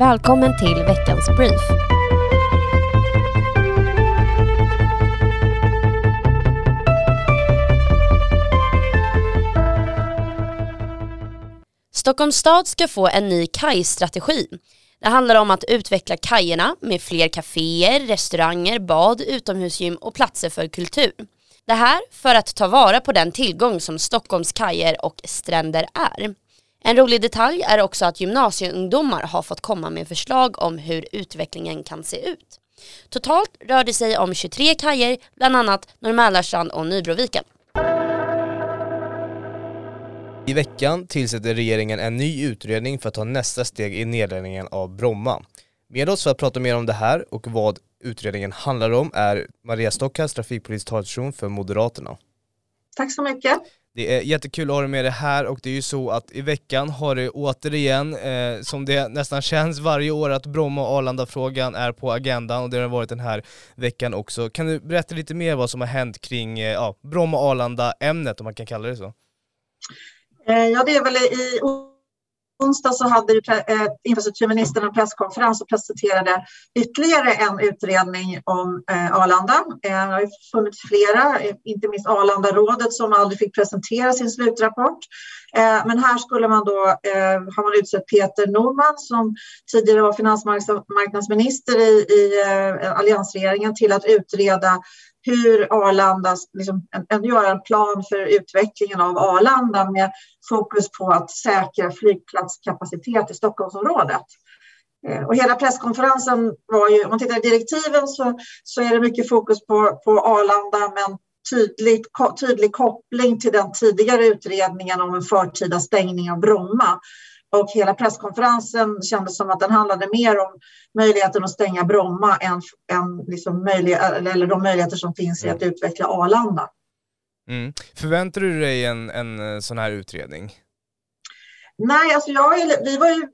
Välkommen till veckans brief. Stockholms stad ska få en ny kajstrategi. Det handlar om att utveckla kajerna med fler kaféer, restauranger, bad, utomhusgym och platser för kultur. Det här för att ta vara på den tillgång som Stockholms kajer och stränder är. En rolig detalj är också att gymnasieungdomar har fått komma med förslag om hur utvecklingen kan se ut. Totalt rör det sig om 23 kajer, bland annat Norrmälarstrand och Nybroviken. I veckan tillsätter regeringen en ny utredning för att ta nästa steg i nedläggningen av Bromma. Med oss för att prata mer om det här och vad utredningen handlar om är Maria Stockhaus, trafikpolitisk talesperson för Moderaterna. Tack så mycket. Det är jättekul att ha dig med dig här och det är ju så att i veckan har det återigen, eh, som det nästan känns varje år, att Bromma och Arlanda-frågan är på agendan och det har varit den här veckan också. Kan du berätta lite mer vad som har hänt kring eh, ja, Bromma och Arlanda-ämnet om man kan kalla det så? Eh, ja, det är väl i onsdag så hade eh, infrastrukturministern en presskonferens och presenterade ytterligare en utredning om eh, Arlanda. Eh, det har funnits flera, eh, inte minst Arlandarådet som aldrig fick presentera sin slutrapport. Eh, men här skulle man då, har man utsett Peter Norman som tidigare var finansmarknadsminister i, i alliansregeringen till att utreda hur Arlanda, liksom, en, en, göra en plan för utvecklingen av Arlanda med fokus på att säkra flygplatskapacitet i Stockholmsområdet. Eh, och hela presskonferensen var ju, om man tittar i direktiven så, så är det mycket fokus på, på Arlanda men tydlig, tydlig koppling till den tidigare utredningen om en förtida stängning av Bromma. Och hela presskonferensen kändes som att den handlade mer om möjligheten att stänga Bromma än, än liksom möjlig, eller de möjligheter som finns i att mm. utveckla Arlanda. Mm. Förväntar du dig en, en eh, sån här utredning? Nej, alltså jag är, vi var ju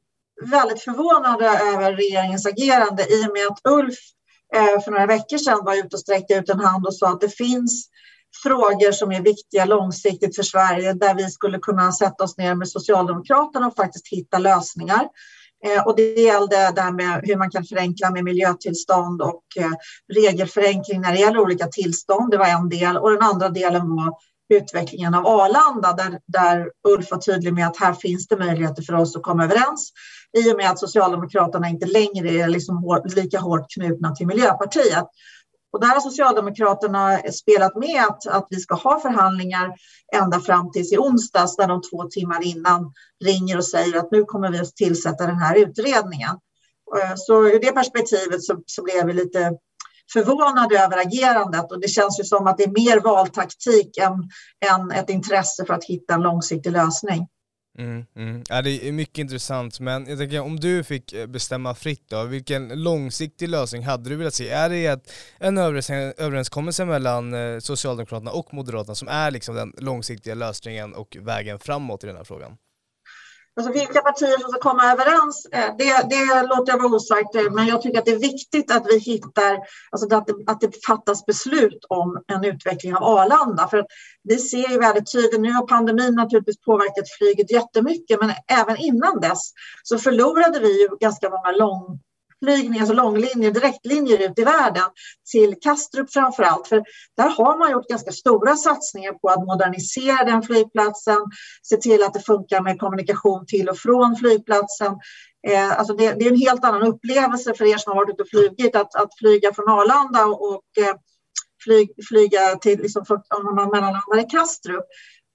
väldigt förvånade över regeringens agerande i och med att Ulf eh, för några veckor sedan var ute och sträckte ut en hand och sa att det finns frågor som är viktiga långsiktigt för Sverige där vi skulle kunna sätta oss ner med Socialdemokraterna och faktiskt hitta lösningar. Eh, och det gällde det här med hur man kan förenkla med miljötillstånd och eh, regelförenkling när det gäller olika tillstånd. Det var en del och den andra delen var utvecklingen av Arlanda där, där Ulf var tydlig med att här finns det möjligheter för oss att komma överens i och med att Socialdemokraterna inte längre är liksom hår, lika hårt knutna till Miljöpartiet. Och där har Socialdemokraterna spelat med att, att vi ska ha förhandlingar ända fram tills i onsdags när de två timmar innan ringer och säger att nu kommer vi att tillsätta den här utredningen. Eh, så ur det perspektivet så, så blev vi lite förvånade över agerandet och det känns ju som att det är mer valtaktik än, än ett intresse för att hitta en långsiktig lösning. Mm, mm. Ja, det är mycket intressant, men jag tänker om du fick eh, bestämma fritt då, vilken långsiktig lösning hade du velat se? Är det ett, en överenskommelse mellan eh, Socialdemokraterna och Moderaterna som är liksom den långsiktiga lösningen och vägen framåt i den här frågan? Alltså vilka partier som ska komma överens, eh, det, det låter jag vara osagt, eh, men jag tycker att det är viktigt att vi hittar, alltså att det, att det fattas beslut om en utveckling av Arlanda. För att vi ser ju väldigt tydligt, nu har pandemin naturligtvis påverkat flyget jättemycket, men även innan dess så förlorade vi ju ganska många lång, flygningar, alltså långlinjer, direktlinjer ut i världen till Kastrup framför allt. För där har man gjort ganska stora satsningar på att modernisera den flygplatsen, se till att det funkar med kommunikation till och från flygplatsen. Eh, alltså det, det, är en helt annan upplevelse för er som har varit ute och flugit att, att flyga från Arlanda och, och eh, flyg, flyga till, liksom, om man mellanlandar i Kastrup.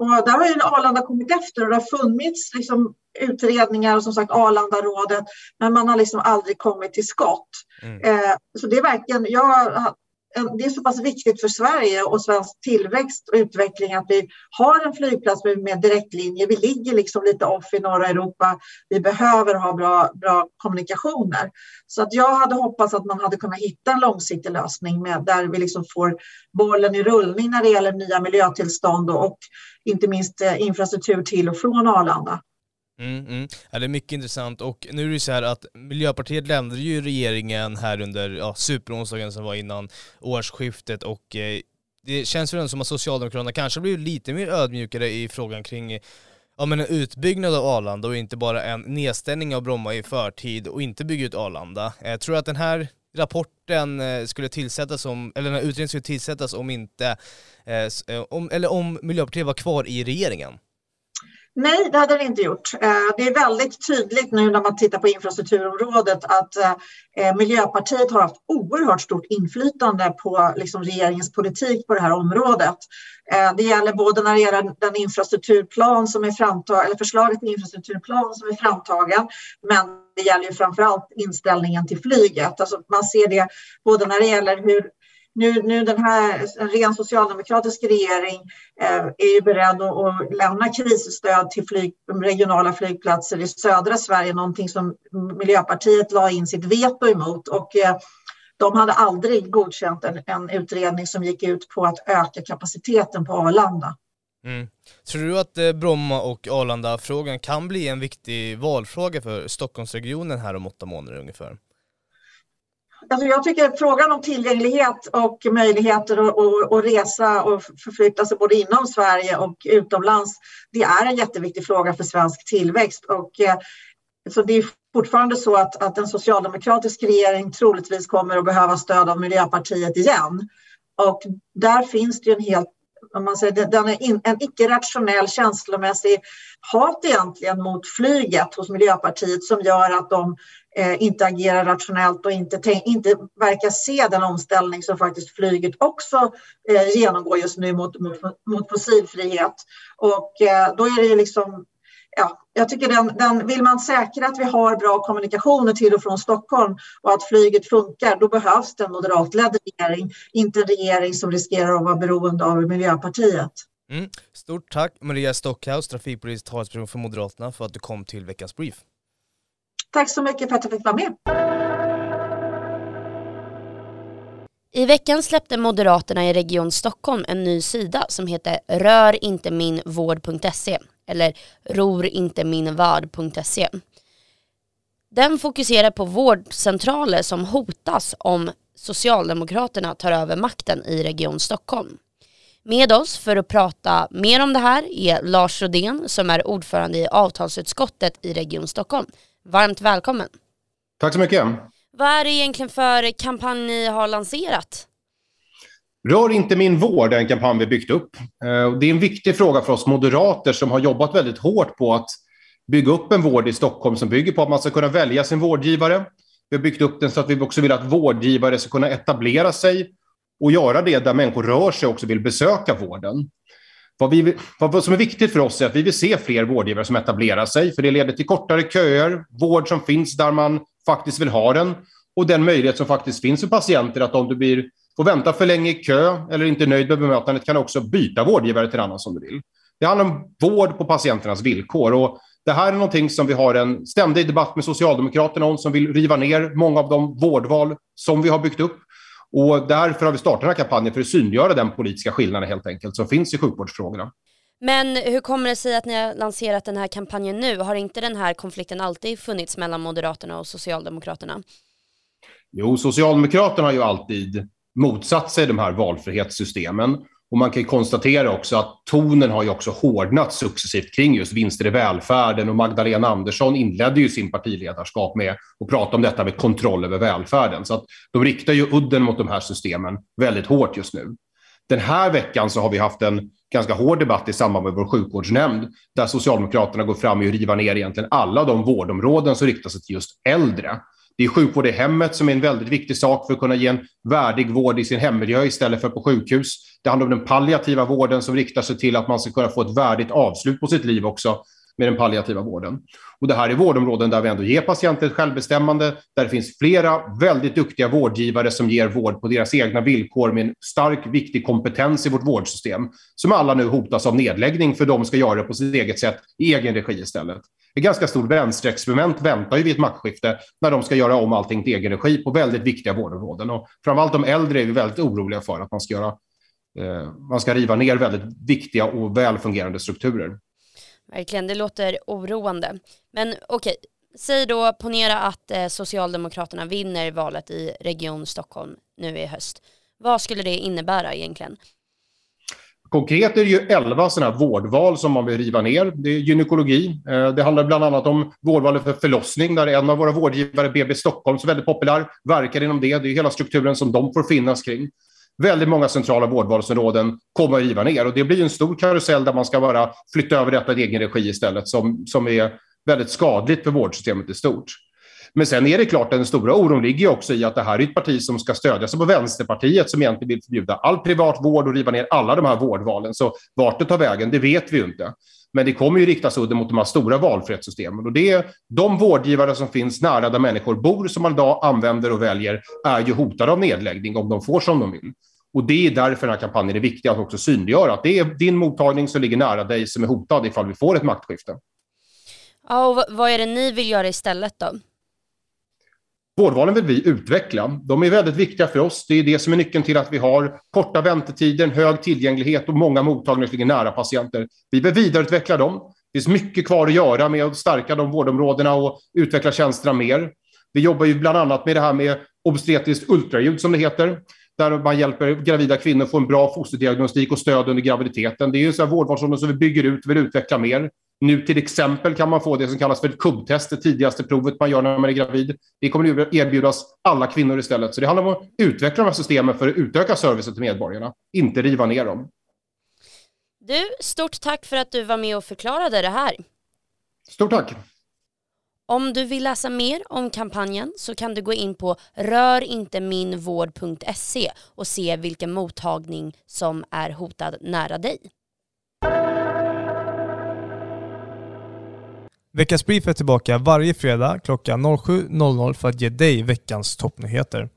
Och där har ju Arlanda kommit efter och det har funnits liksom utredningar och som sagt Arlandarådet, men man har liksom aldrig kommit till skott. Mm. Eh, så det är verkligen, jag, Eh, det är så pass viktigt för Sverige och svensk tillväxt och utveckling att vi har en flygplats med, med direktlinjer. Vi ligger liksom lite off i norra Europa. Vi behöver ha bra, bra kommunikationer. Så att jag hade hoppats att man hade kunnat hitta en långsiktig lösning med, där vi liksom får bollen i rullning när det gäller nya miljötillstånd och, och inte minst eh, infrastruktur till och från Arlanda. Mm, mm. Ja, det är mycket intressant och nu är det så här att Miljöpartiet lämnade ju regeringen här under ja, superonsdagen som var innan årsskiftet och eh, det känns ju som att Socialdemokraterna kanske blir lite mer ödmjukare i frågan kring Ja men en utbyggnad av Arlanda och inte bara en nedstängning av Bromma i förtid och inte bygga ut Arlanda. Jag tror att den här rapporten eh, skulle tillsättas om, eller den här utredningen skulle tillsättas om inte, eh, eh om, eller om Miljöpartiet var kvar i regeringen. Nej, det hade det inte gjort. Eh, det är väldigt tydligt nu när man tittar på infrastrukturområdet att eh, eh, Miljöpartiet har haft oerhört stort inflytande på liksom regeringens politik på det här området. Det gäller både när det gäller den infrastrukturplan som är framtagen, eller förslaget till infrastrukturplan som är framtagen, men det gäller ju framför allt inställningen till flyget. Alltså man ser det både när det gäller hur nu, nu den här en ren socialdemokratisk regering eh, är ju beredd att, att lämna krisstöd till flyg, regionala flygplatser i södra Sverige, någonting som Miljöpartiet la in sitt veto emot. Och, eh, de hade aldrig godkänt en, en, utredning som gick ut på att öka kapaciteten på Arlanda. Mm. Tror du att eh, Bromma och Arlanda-frågan kan bli en viktig valfråga för Stockholmsregionen här om åtta månader ungefär? Alltså jag tycker frågan om tillgänglighet och möjligheter att, och, och resa och förflytta sig både inom Sverige och utomlands, det är en jätteviktig fråga för svensk tillväxt. Och, eh, så det är fortfarande så att, att en socialdemokratisk regering troligtvis kommer att behöva stöd av Miljöpartiet igen. Och där finns det en helt om man säger, den är in, en icke-rationell känslomässig hat egentligen mot flyget hos Miljöpartiet som gör att de Eh, inte agerar rationellt och inte, inte verkar se den omställning som faktiskt flyget också eh, genomgår just nu mot, mot, mot fossilfrihet. Och eh, då är det liksom ja, jag tycker den, den, vill man säkra att vi har bra kommunikationer till och från Stockholm och att flyget funkar, då behövs det en moderatledd regering, inte en regering som riskerar att vara beroende av Miljöpartiet. Mm. Stort tack Maria Stockhaus, trafikpolitisk talesperson för Moderaterna, för att du kom till veckans brief. Tack så mycket för att jag fick vara med. I veckan släppte Moderaterna i Region Stockholm en ny sida som heter rörinteminvård.se eller rorinteminvard.se. Den fokuserar på vårdcentraler som hotas om Socialdemokraterna tar över makten i Region Stockholm. Med oss för att prata mer om det här är Lars Rodén som är ordförande i avtalsutskottet i Region Stockholm. Varmt välkommen. Tack så mycket. Vad är det egentligen för kampanj ni har lanserat? Rör inte min vård är en kampanj vi byggt upp. Eh, det är en viktig fråga för oss moderater som har jobbat väldigt hårt på att bygga upp en vård i Stockholm som bygger på att man ska kunna välja sin vårdgivare. Vi har byggt upp den så att vi också vill att vårdgivare ska kunna etablera sig och göra det där människor rör sig och också vill besöka vården. Vad, vi, vad som är viktigt för oss är att vi vill se fler vårdgivare som etablerar sig, för det leder till kortare köer, vård som finns där man faktiskt vill ha den och den möjlighet som faktiskt finns för patienter att om du blir, får vänta för länge i kö eller inte är nöjd med bemötandet kan du också byta vårdgivare till en annan som du vill. Det handlar om vård på patienternas villkor och det här är någonting som vi har en ständig debatt med Socialdemokraterna om som vill riva ner många av de vårdval som vi har byggt upp. Och därför har vi startat den här kampanjen för att synliggöra den politiska skillnaden helt enkelt som finns i sjukvårdsfrågorna. Men hur kommer det sig att ni har lanserat den här kampanjen nu? Har inte den här konflikten alltid funnits mellan Moderaterna och Socialdemokraterna? Jo, Socialdemokraterna har ju alltid motsatt sig de här valfrihetssystemen. Och man kan konstatera också att tonen har ju också hårdnat successivt kring just vinster i välfärden och Magdalena Andersson inledde ju sin partiledarskap med att prata om detta med kontroll över välfärden. Så att de riktar ju udden mot de här systemen väldigt hårt just nu. Den här veckan så har vi haft en ganska hård debatt i samband med vår sjukvårdsnämnd där Socialdemokraterna går fram med att riva ner egentligen alla de vårdområden som riktar sig till just äldre. Det är sjukvård i hemmet som är en väldigt viktig sak för att kunna ge en värdig vård i sin hemmiljö istället för på sjukhus. Det handlar om den palliativa vården som riktar sig till att man ska kunna få ett värdigt avslut på sitt liv också med den palliativa vården. Och det här är vårdområden där vi ändå ger patienter ett självbestämmande, där det finns flera väldigt duktiga vårdgivare som ger vård på deras egna villkor med en stark, viktig kompetens i vårt vårdsystem, som alla nu hotas av nedläggning för de ska göra det på sitt eget sätt i egen regi istället. Ett ganska stort vänsterexperiment väntar ju vid ett maktskifte när de ska göra om allting till egen regi på väldigt viktiga vårdområden. Och framförallt de äldre är vi väldigt oroliga för att man ska, göra, eh, man ska riva ner väldigt viktiga och väl fungerande strukturer. Verkligen, det låter oroande. Men okej, säg då, ponera att eh, Socialdemokraterna vinner valet i Region Stockholm nu i höst. Vad skulle det innebära egentligen? Konkret är det ju 11 sådana här vårdval som man vill riva ner. Det är gynekologi. Eh, det handlar bland annat om vårdvalet för förlossning där en av våra vårdgivare, BB Stockholm, som är väldigt populär, verkar inom det. Det är hela strukturen som de får finnas kring. Väldigt många centrala vårdvalsområden kommer att riva ner och det blir en stor karusell där man ska bara flytta över detta i egen regi istället som, som är väldigt skadligt för vårdsystemet i stort. Men sen är det klart den stora oron ligger också i att det här är ett parti som ska stödja sig på Vänsterpartiet som egentligen vill förbjuda all privat vård och riva ner alla de här vårdvalen. Så vart det tar vägen, det vet vi ju inte. Men det kommer ju riktas udden mot de här stora valfrihetssystemen. Och det är de vårdgivare som finns nära där människor bor, som man idag använder och väljer, är ju hotade av nedläggning om de får som de vill. Och det är därför den här kampanjen är viktig att också synliggöra att det är din mottagning som ligger nära dig som är hotad ifall vi får ett maktskifte. Ja, och vad är det ni vill göra istället då? Vårdvalen vill vi utveckla. De är väldigt viktiga för oss. Det är det som är nyckeln till att vi har korta väntetider, hög tillgänglighet och många mottagningar som ligger nära patienter. Vi vill vidareutveckla dem. Det finns mycket kvar att göra med att stärka de vårdområdena och utveckla tjänsterna mer. Vi jobbar ju bland annat med det här med obstetriskt ultraljud som det heter, där man hjälper gravida kvinnor att få en bra fosterdiagnostik och stöd under graviditeten. Det är ju en vårdvalsområde som vi bygger ut, och vill utveckla mer. Nu till exempel kan man få det som kallas för ett kubbtest, det tidigaste provet man gör när man är gravid. Det kommer att erbjudas alla kvinnor istället. Så det handlar om att utveckla de här systemen för att utöka servicen till medborgarna, inte riva ner dem. Du, stort tack för att du var med och förklarade det här. Stort tack. Om du vill läsa mer om kampanjen så kan du gå in på rörinteminvård.se och se vilken mottagning som är hotad nära dig. Veckans Brief är tillbaka varje fredag klockan 07.00 för att ge dig veckans toppnyheter.